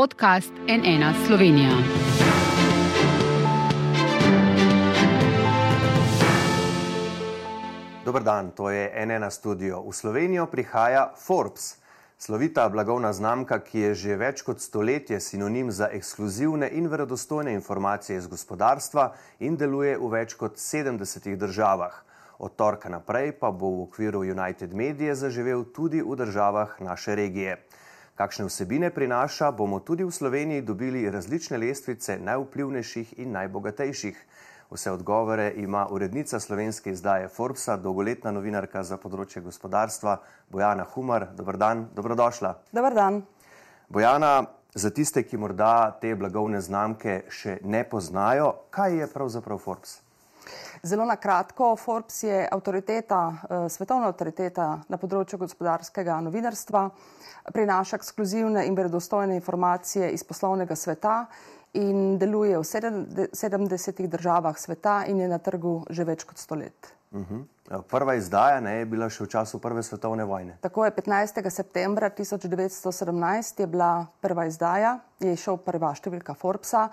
podcast NN Slovenija. Dober dan, to je NN studio. V Slovenijo prihaja Forbes. Slovita blagovna znamka, ki je že več kot stoletje sinonim za ekskluzivne in verodostojne informacije iz gospodarstva in deluje v več kot 70 državah. Od torka naprej pa bo v okviru United Media zaživel tudi v državah naše regije. Kakšne vsebine prinaša, bomo tudi v Sloveniji dobili različne lestvice najvplivnejših in najbogatejših. Vse odgovore ima urednica slovenske izdaje Forbesa, dolgoletna novinarka za področje gospodarstva Bojana Humar. Dobr dan, dobrodošla. Dobr dan. Bojana, za tiste, ki morda te blagovne znamke še ne poznajo, kaj je pravzaprav Forbes? Zelo na kratko, Forbes je avtoriteta, eh, svetovna avtoriteta na področju gospodarskega novinarstva, prinaša ekskluzivne in verodostojne informacije iz poslovnega sveta in deluje v 70 državah sveta in je na trgu že več kot stolet. Uh mhm. -huh. Prva izdaja ne, je bila še v času Prve svetovne vojne. Tako je 15. septembra 1917 je bila prva izdaja, je šel prva številka Forbesa.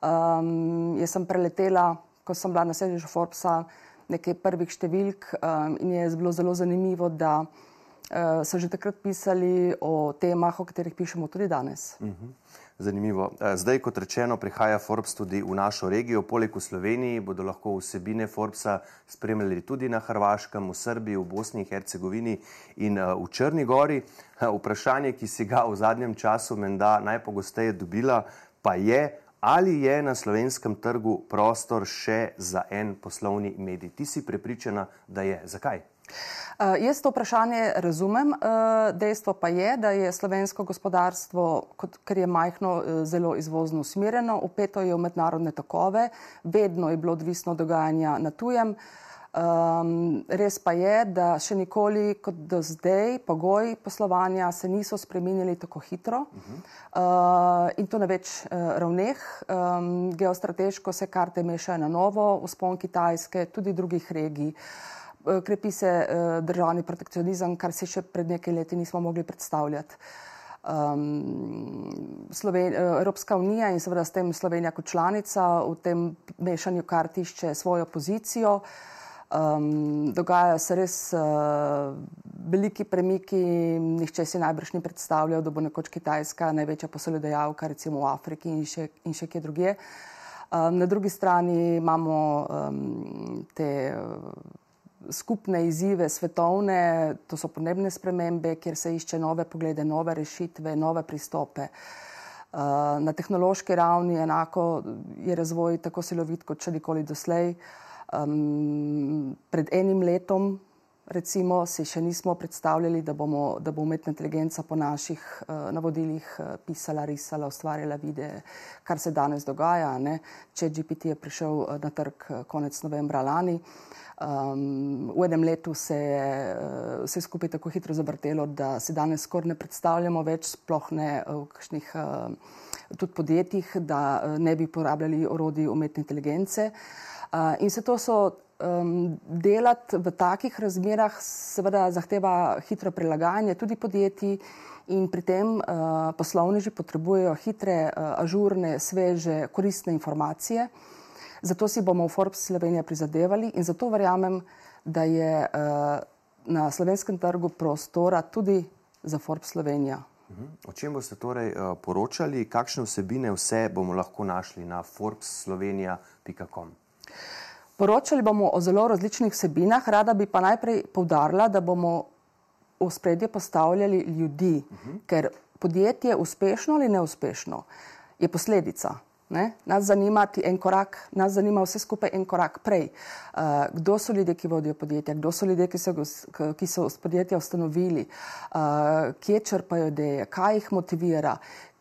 Um, jaz sem preletela, ko sem bila na sedežu Forbesa, nekaj prvih številk um, in je bilo zelo zanimivo, da uh, so že takrat pisali o temah, o katerih pišemo tudi danes. Uh mhm. -huh. Zanimivo. Eh, zdaj, kot rečeno, prihaja Forbes tudi v našo regijo. Poleg v Sloveniji bodo lahko vsebine Forbesa spremljali tudi na Hrvaškem, v Srbiji, v Bosni in Hercegovini in eh, v Črni gori. Eh, vprašanje, ki si ga v zadnjem času menda najpogosteje dobila, pa je, ali je na slovenskem trgu prostor še za en poslovni medij. Ti si prepričana, da je. Zakaj? Uh, jaz to vprašanje razumem. Uh, dejstvo pa je, da je slovensko gospodarstvo, kot, ker je majhno, uh, zelo izvozno usmerjeno, upeto je v mednarodne tokove, vedno je bilo odvisno od dogajanja na tujem. Um, res pa je, da še nikoli kot do zdaj pogoji poslovanja se niso spremenili tako hitro uh, in to na več uh, ravneh. Um, geostrateško se karte mešajo na novo, vzpon Kitajske, tudi drugih regij. Uh, krepi se uh, državni protekcionizem, kar si še pred nekaj leti nismo mogli predstavljati. Um, Sloven, uh, Evropska unija in seveda s tem Slovenija kot članica v tem mešanju kartišče svojo pozicijo. Um, dogajajo se res uh, veliki premiki, nihče si najbrž ni predstavljal, da bo nekoč Kitajska največja poslodajalka, recimo v Afriki in še, in še kje drugje. Um, na drugi strani imamo um, te. Uh, skupne izzive svetovne, to so podnebne spremembe, kjer se išče nove poglede, nove rešitve, nove pristope. Uh, na tehnološki ravni enako je razvoj tako silovit kot še nikoli doslej. Um, pred enim letom, recimo, si še nismo predstavljali, da, bomo, da bo umetna inteligenca po naših uh, navodilih uh, pisala, risala, ustvarjala videe, kar se danes dogaja. Ne? Če GPT je prišel uh, na trg uh, konec novembra lani. Um, v enem letu se je uh, vse skupaj tako hitro zavrtelo, da si danes skoraj ne predstavljamo več, sploh ne v kakšnih uh, tudi podjetjih, da uh, ne bi uporabljali orodij umetne inteligence. Uh, in se to so um, delati v takih razmerah, seveda zahteva hitro prilagajanje tudi podjetij. In pri tem uh, poslovneži potrebujejo hitre, uh, ažurne, sveže, koristne informacije. Zato si bomo v Forbes Slovenija prizadevali in zato verjamem, da je uh, na slovenskem trgu prostora tudi za Forbes Slovenija. Mhm. O čem boste torej uh, poročali, kakšne vsebine vse bomo lahko našli na forbeslovenija.com? Poročali bomo o zelo različnih vsebinah, rada bi pa najprej povdarila, da bomo v spredje postavljali ljudi, uh mhm. -huh. ker podjetje uspešno ali neuspešno je posledica. Ne? Nas zanima en korak, nas zanima vse skupaj en korak prej. Uh, kdo so ljudje, ki vodijo podjetja, kdo so ljudje, ki so, ki so podjetja ustanovili, uh, kje črpajo ideje, kaj jih motivira,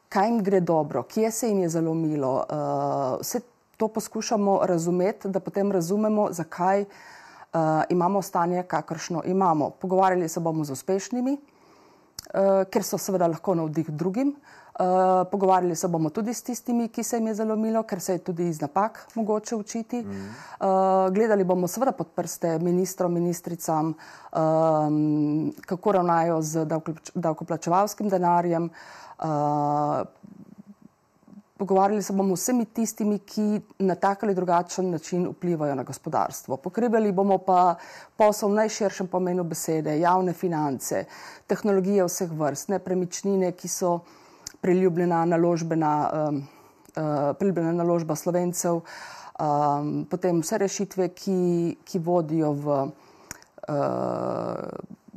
kaj jim gre dobro, kje se jim je zalomilo. Uh, vse to poskušamo razumeti, da potem razumemo, zakaj uh, imamo stanje, kakršno imamo. Pogovarjali se bomo z uspešnimi, uh, ker so seveda lahko navdih drugim. Eh, pogovarjali se bomo tudi s tistimi, ki se jim je zalomilo, ker se je tudi iz napak mogoče učiti. Mm. Uh, gledali bomo seveda pod prste ministrom, ministricam, um, kako ravnajo z davkoplačevalskim denarjem. Uh, pogovarjali se bomo vsemi tistimi, ki na tak ali drugačen način vplivajo na gospodarstvo. Pokrivali bomo pa posel v najširšem pomenu besede, javne finance, tehnologije vseh vrst, nepremičnine, ki so priljubljena naložbena, um, uh, priljubljena naložba slovencev, um, potem vse rešitve, ki, ki vodijo v uh,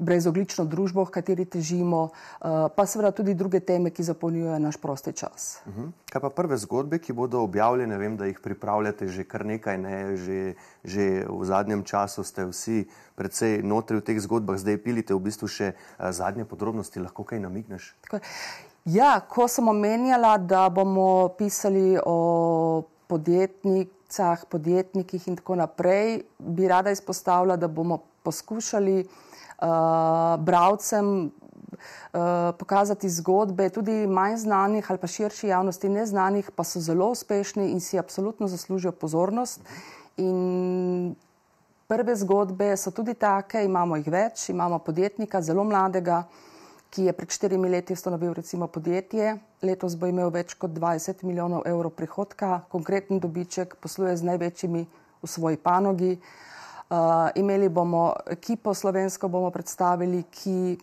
brezoglično družbo, v kateri težimo, uh, pa seveda tudi druge teme, ki zapolnjujejo naš prosti čas. Uh mhm. -huh. Kaj pa prve zgodbe, ki bodo objavljene? Vem, da jih pripravljate že kar nekaj, ne? že, že v zadnjem času ste vsi precej notri v teh zgodbah, zdaj pilite v bistvu še uh, zadnje podrobnosti, lahko kaj namigneš? Ja, ko sem omenjala, da bomo pisali o podjetnicah, podjetnikih in tako naprej, bi rada izpostavila, da bomo poskušali uh, bralcem uh, pokazati zgodbe, tudi manj znanih ali pa širši javnosti neznanih, pa so zelo uspešni in si absolutno zaslužijo pozornost. In prve zgodbe so tudi take, imamo jih več, imamo podjetnika, zelo mladega, ki je pred štirimi leti ustanovil recimo podjetje, letos bo imel več kot 20 milijonov evrov prihodka, konkreten dobiček, posluje z največjimi v svoji panogi. Uh, imeli bomo ekipo slovensko, bomo predstavili, ki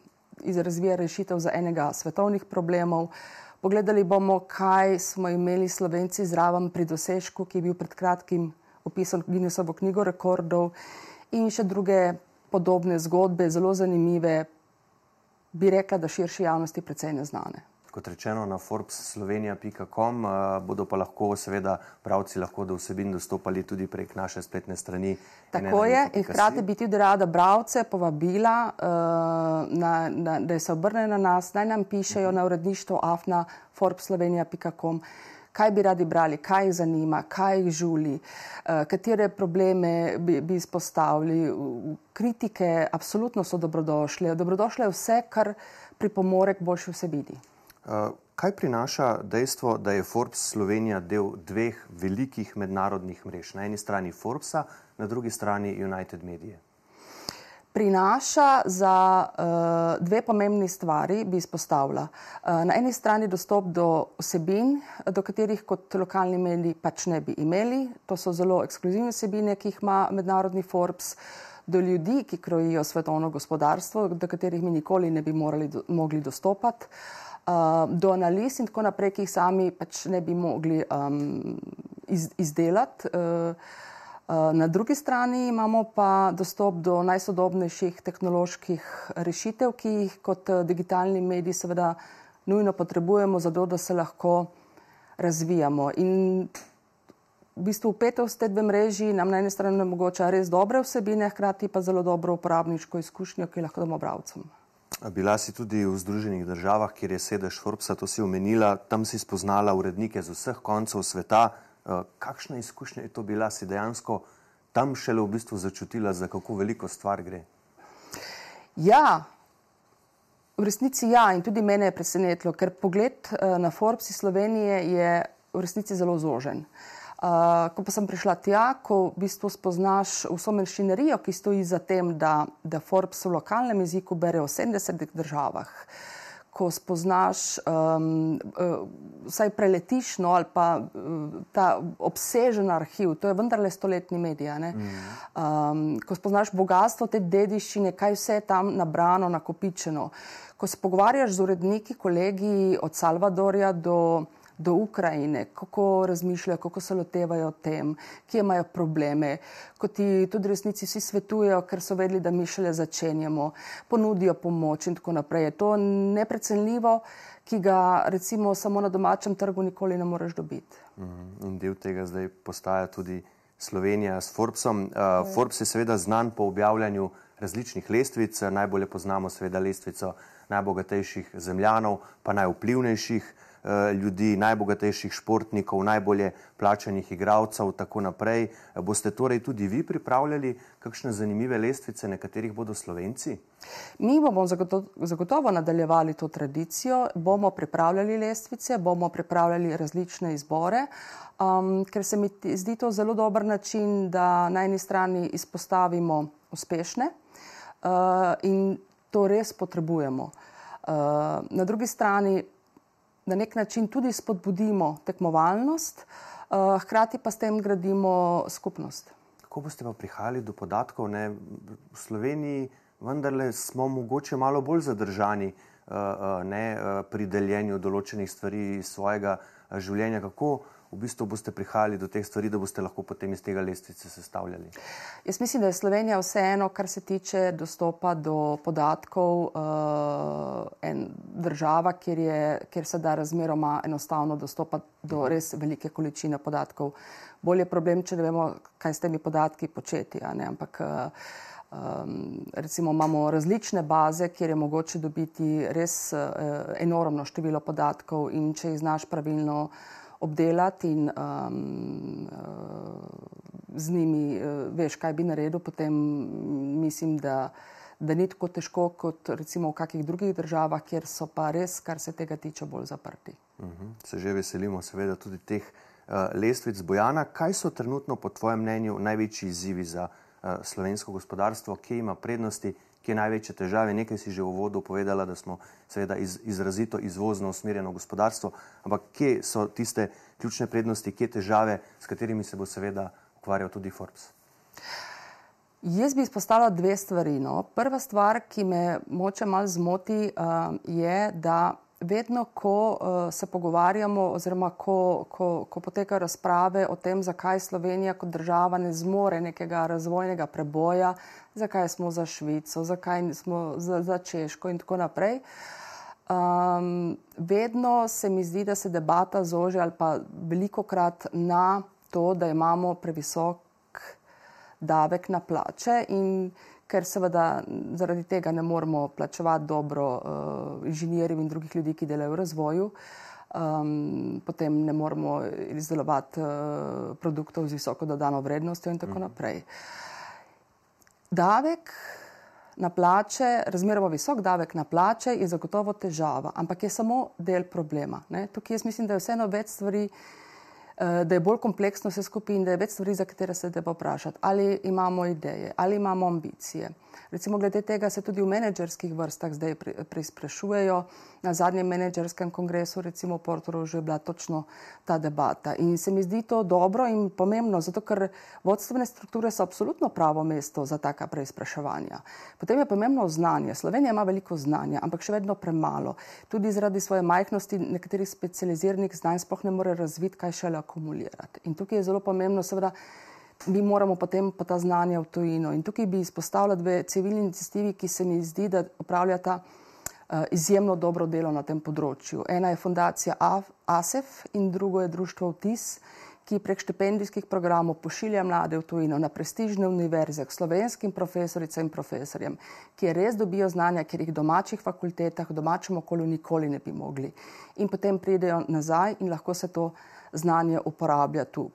razvija rešitev za enega svetovnih problemov. Pogledali bomo, kaj smo imeli slovenci zraven pri dosežku, ki je bil pred kratkim opisan v Guinnessovo knjigo rekordov in še druge podobne zgodbe, zelo zanimive, bi rekla, da širši javnosti precej neznane kot rečeno, na forbes.slovenija.com uh, eh, bodo pa lahko, seveda, pravci lahko do vsebin dostopali tudi prek naše spletne strani. Tako je, in hkrati bi tudi rada bravce povabila, uh, na, na, da se obrnejo na nas, naj nam pišejo uh -huh. na uredništvo afna forbes.slovenija.com. Kaj bi radi brali, kaj jih zanima, kaj jih žuli, uh, katere probleme bi, bi izpostavili. Kritike absolutno so dobrodošle. Dobrodošle je vse, kar pripomore k boljši vsebini. Eh, kaj prinaša dejstvo, da je Forbes Slovenija del dveh velikih mednarodnih mrež? Na eni strani Forbesa, na drugi strani United Media. Prinaša za uh, dve pomembni stvari, bi izpostavila. Uh, na eni strani dostop do osebin, do katerih kot lokalni mediji pač ne bi imeli. To so zelo ekskluzivne osebine, ki jih ima mednarodni Forbes. Do ljudi, ki krojijo svetovno gospodarstvo, do katerih mi nikoli ne bi morali, do, mogli dostopati. Uh, do analiz in tako naprej, ki jih sami pač ne bi mogli um, iz, izdelati. Uh, na drugi strani imamo pa dostop do najsodobnejših tehnoloških rešitev, ki jih kot uh, digitalni mediji seveda nujno potrebujemo, zato da se lahko razvijamo. In v bistvu upetost te dve mreži nam na eni strani omogoča res dobre vsebine, hkrati pa zelo dobro uporabniško izkušnjo, ki lahko damo bravcem. Bila si tudi v Združenih državah, kjer je sedež Forbesa, to si omenila, tam si spoznala urednike z vseh koncev sveta. Eh, kakšna izkušnja je to bila, si dejansko tam šele v bistvu začutila, za kako veliko stvar gre? Ja, v resnici ja, in tudi mene je presenetilo, ker pogled eh, na Forbes iz Slovenije je v resnici zelo zožen. Uh, Uh, ko pa sem prišla tja, ko v bistvu spoznaš vso mašinerijo, ki stoji za tem, da, da Forbes v lokalnem jeziku bere v 70 državah, ko spoznaš, um, uh, vsaj preletiš, no, ali pa uh, ta obsežen arhiv, to je vendarle stoletni medij. Mm. Um, ko spoznaš bogatstvo te dediščine, kaj vse je tam nabrano, nakopičeno. Ko se pogovarjaš z uredniki, kolegi od Salvadorja do do Ukrajine, kako razmišljajo, kako se lotevajo tem, kje imajo probleme, ko ti tudi resnici vsi svetujejo, ker so vedeli, da mi šele začenjamo, ponudijo pomoč in tako naprej. Je to neprecenljivo, ki ga recimo samo na domačem trgu nikoli ne moreš dobiti. Mhm. In del tega zdaj postaja tudi Slovenija s Forbesom. Uh, Forbes je seveda znan po objavljanju različnih lestvic, najbolje poznamo seveda lestvico najbogatejših zemljanov, pa najvplivnejših. Eh, ljudi, najbogatejših športnikov, najbolje plačanih igralcev in tako naprej. Boste torej tudi vi pripravljali kakšne zanimive lestvice, na katerih bodo slovenci? Mi bomo zagotovo nadaljevali to tradicijo, bomo pripravljali lestvice, bomo pripravljali različne izbore, um, ker se mi zdi to zelo dober način, da na eni strani izpostavimo uspešne uh, in to res potrebujemo. Uh, na drugi strani na nek način tudi spodbudimo tekmovalnost, uh, hkrati pa s tem gradimo skupnost. Kako boste pa prihajali do podatkov? Ne? V Sloveniji vendarle smo mogoče malo bolj zadržani uh, ne, uh, pri deljenju določenih stvari iz svojega življenja. Kako v bistvu boste prihajali do teh stvari, da boste lahko potem iz tega lestvice sestavljali? Jaz mislim, da je Slovenija vseeno, kar se tiče dostopa do podatkov, uh, en država, kjer, je, kjer se da razmeroma enostavno dostopati do res velike količine podatkov. Bolje je problem, če ne vemo, kaj s temi podatki početi. Ampak uh, Um, recimo imamo različne baze, kjer je mogoče dobiti res uh, enormno število podatkov, in če jih znaš pravilno obdelati in um, z njimi uh, veš, kaj bi naredil, potem mislim, da, da ni tako težko kot recimo v kakih drugih državah, kjer so pa res, kar se tega tiče, bolj zaprti. Uh mhm. -huh. Se že veselimo, seveda, tudi teh uh, lestvic Bojana. Kaj so trenutno, po tvojem mnenju, največji izzivi za uh, slovensko gospodarstvo, kje ima prednosti? Kje je največje težave. Nekaj si že v uvodu povedala, da smo seveda iz, izrazito izvozno usmerjeno gospodarstvo, ampak kje so tiste ključne prednosti, kje težave, s katerimi se bo seveda ukvarjal tudi Forbes? Jaz bi izpostavila dve stvari. No. Prva stvar, ki me moče malo zmoti, uh, je, da vedno, ko uh, se pogovarjamo, oziroma ko, ko, ko potekajo razprave o tem, zakaj Slovenija kot država ne zmore nekega razvojnega preboja, zakaj smo za Švico, zakaj smo za, za Češko in tako naprej. Um, vedno se mi zdi, da se debata zoži ali pa veliko krat na to, da imamo previsok davek na plače in ker seveda zaradi tega ne moremo plačevati dobro uh, inženirjev in drugih ljudi, ki delajo v razvoju, um, potem ne moremo izdelovati uh, produktov z visoko dodano vrednostjo in tako mhm. naprej. Davek na plače, razmeroma visok davek na plače je zagotovo težava, ampak je samo del problema. Ne? Tukaj jaz mislim, da je vseeno več stvari, Eh, da je bolj kompleksno vse skupaj in da je več stvari, za katere se treba vprašati. Ali imamo ideje, ali imamo ambicije. Recimo, glede tega se tudi v menedžerskih vrstah zdaj preizprašujejo. Na zadnjem menedžerskem kongresu, recimo v Portugalsku, je bila točno ta debata. In se mi zdi to dobro in pomembno, zato ker vodstvene strukture so absolutno pravo mesto za taka preizpraševanja. Potem je pomembno znanje. Slovenija ima veliko znanja, ampak še vedno premalo. Tudi zaradi svoje majhnosti nekaterih specializiranih znanj sploh ne more razviti, kaj šele akumulirati. In tukaj je zelo pomembno, seveda, mi moramo potem pa ta znanja v tujino. In tukaj bi izpostavila dve civilni iniciativi, ki se mi zdi, da upravljata uh, izjemno dobro delo na tem področju. Ena je fundacija ASEF in drugo je društvo VTIS, ki prek štipendijskih programov pošilja mlade v tujino na prestižne univerze k slovenskim profesoricam in profesorjem, ki res dobijo znanja, ker jih v domačih fakultetah, v domačem okolju nikoli ne bi mogli. In potem pridejo nazaj in lahko se to znanje uporablja tu.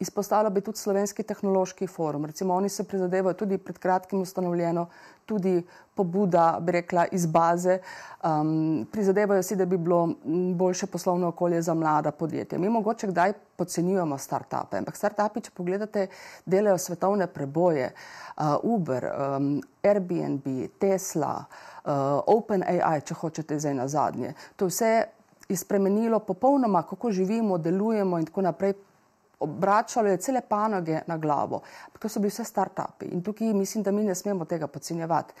Izpostavila bi tudi Slovenski tehnološki forum. Recimo, oni se prizadevajo tudi pred kratkim ustanovljeno, tudi pobuda, bi rekla, iz baze. Um, prizadevajo si, da bi bilo boljše poslovno okolje za mlada podjetja. Mi mogoče kdaj podcenjujemo start-upe, ampak start-upi, če pogledate, delajo svetovne preboje. Uh, Uber, um, Airbnb, Tesla, uh, OpenAI, če hočete zdaj na zadnje. To vse je spremenilo popolnoma, kako živimo, delujemo in tako naprej. Obračalo je cele panoge na glavo, to so bili vse start-upi in tukaj mislim, da mi ne smemo tega podcenjevati.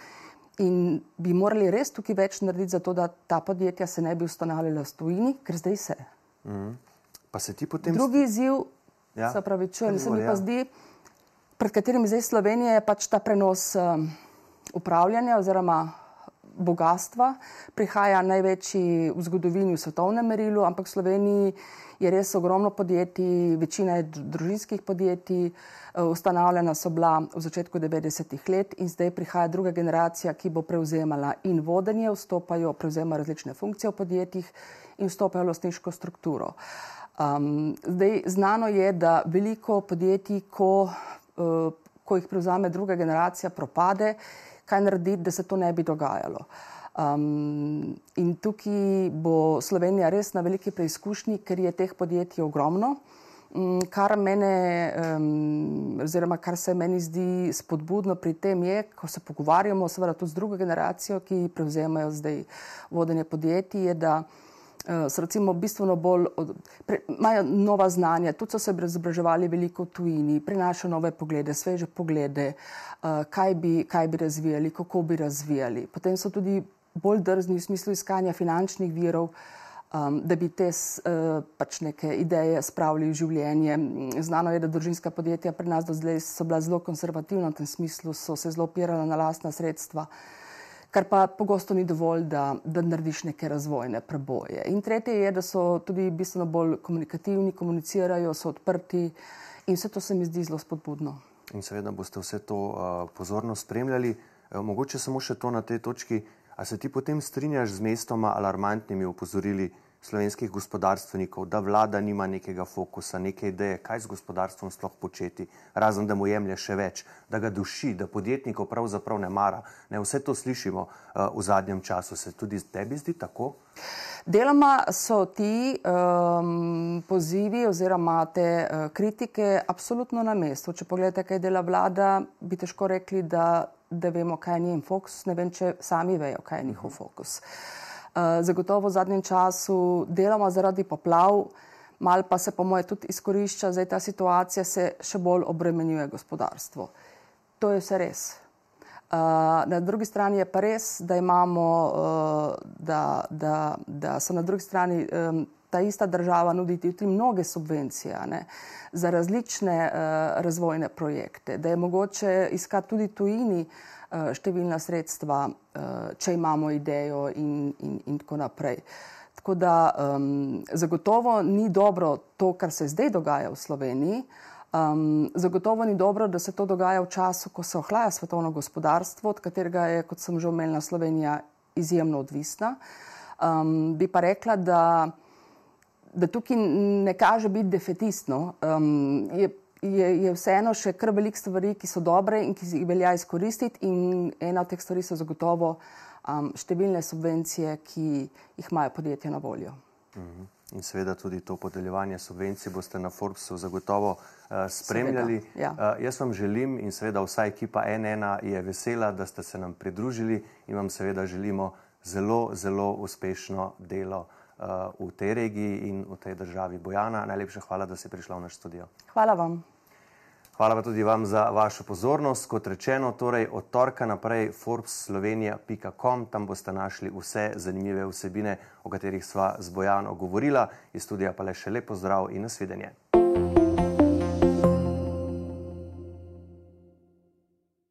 In bi morali res tukaj več narediti, zato da ta podjetja se ne bi ustanovila v tujini, ker zdaj se. Mm -hmm. Pa se ti potem. Drugi izziv, ja. se pravi, čujem, se mi pa ja. zdi, pred katerim zdaj Slovenija je pač ta prenos um, upravljanja oziroma bogatstva, prihaja največji v zgodovini v svetovnem merilu, ampak v Sloveniji je res ogromno podjetij, večina je družinskih podjetij, eh, ustanovljena so bila v začetku 90-ih let in zdaj prihaja druga generacija, ki bo prevzemala in vodenje, vstopajo, prevzema različne funkcije v podjetjih in vstopajo v lastniško strukturo. Um, zdaj, znano je, da veliko podjetij, ko, uh, ko jih prevzame druga generacija, propade kaj narediti, da se to ne bi dogajalo. Um, in tukaj bo Slovenija res na veliki preizkušnji, ker je teh podjetij ogromno. Um, kar, mene, um, oziroma kar se meni zdi spodbudno pri tem, je, ko se pogovarjamo seveda tudi z drugo generacijo, ki prevzemajo zdaj vodenje podjetij, je, da so recimo bistveno bolj, od, pre, imajo nova znanja, tudi so se izobraževali veliko v tujini, prinašajo nove poglede, sveže poglede, uh, kaj, bi, kaj bi razvijali, kako bi razvijali. Potem so tudi bolj drzni v smislu iskanja finančnih virov, um, da bi te uh, pač neke ideje spravili v življenje. Znano je, da družinska podjetja pri nas do zdaj so bila zelo konservativna v tem smislu, so se zelo opirala na lastna sredstva. Kar pa pogosto ni dovolj, da, da narediš neke razvojne preboje. In tretje je, da so tudi bistveno bolj komunikativni, komunicirajo, so odprti in vse to se mi zdi zelo spodbudno. In seveda boste vse to uh, pozorno spremljali. Uh, mogoče samo še to na tej točki. Uh, A se ti potem strinjaš z mestoma alarmantnimi opozorili slovenskih gospodarstvenikov, da vlada nima nekega fokusa, neke ideje, kaj z gospodarstvom sploh početi, razen da mu jemlje še več, da ga duši, da podjetnikov pravzaprav ne mara. Ne, vse to slišimo uh, v zadnjem času. Se tudi tebi zdi tako? Deloma so ti um, pozivi oziroma te uh, kritike absolutno na mestu. Če pogledate, kaj dela vlada, bi težko rekli, da da vemo, kaj je njen fokus, ne vem, če sami vejo, kaj je njihov fokus. Uh, zagotovo v zadnjem času delamo zaradi poplav, mal pa se po moje tudi izkorišča, zdaj ta situacija se še bolj obremenjuje gospodarstvo. To je vse res. Uh, na drugi strani je pa res, da imamo, uh, da, da, da so na drugi strani um, ta ista država nuditi tudi mnoge subvencije ne, za različne uh, razvojne projekte, da je mogoče iskati tudi tujini uh, številna sredstva, uh, če imamo idejo in, in, in tako naprej. Tako da um, zagotovo ni dobro to, kar se zdaj dogaja v Sloveniji. Um, zagotovo ni dobro, da se to dogaja v času, ko se ohlaja svetovno gospodarstvo, od katerega je, kot sem že omenila, Slovenija izjemno odvisna. Um, bi pa rekla, da da tukaj ne kaže biti defetistno. Um, je, je, je vseeno še kar veliko stvari, ki so dobre in ki jih velja izkoristiti, in ena od teh stvari so zagotovo um, številne subvencije, ki jih imajo podjetja na voljo. Mhm. In seveda tudi to podeljevanje subvencij boste na Forbesu zagotovo uh, spremljali. Seveda, ja. uh, jaz vam želim in seveda vsa ekipa NN je vesela, da ste se nam pridružili in vam seveda želimo zelo, zelo uspešno delo v tej regiji in v tej državi. Bojana, najlepša hvala, da si prišla v naš studio. Hvala vam. Hvala pa tudi vam za vašo pozornost. Kot rečeno, torej od torka naprej forbeslovenia.com, tam boste našli vse zanimive vsebine, o katerih sva z Bojano govorila. Iz studija pa le še lepo zdrav in nasvidenje.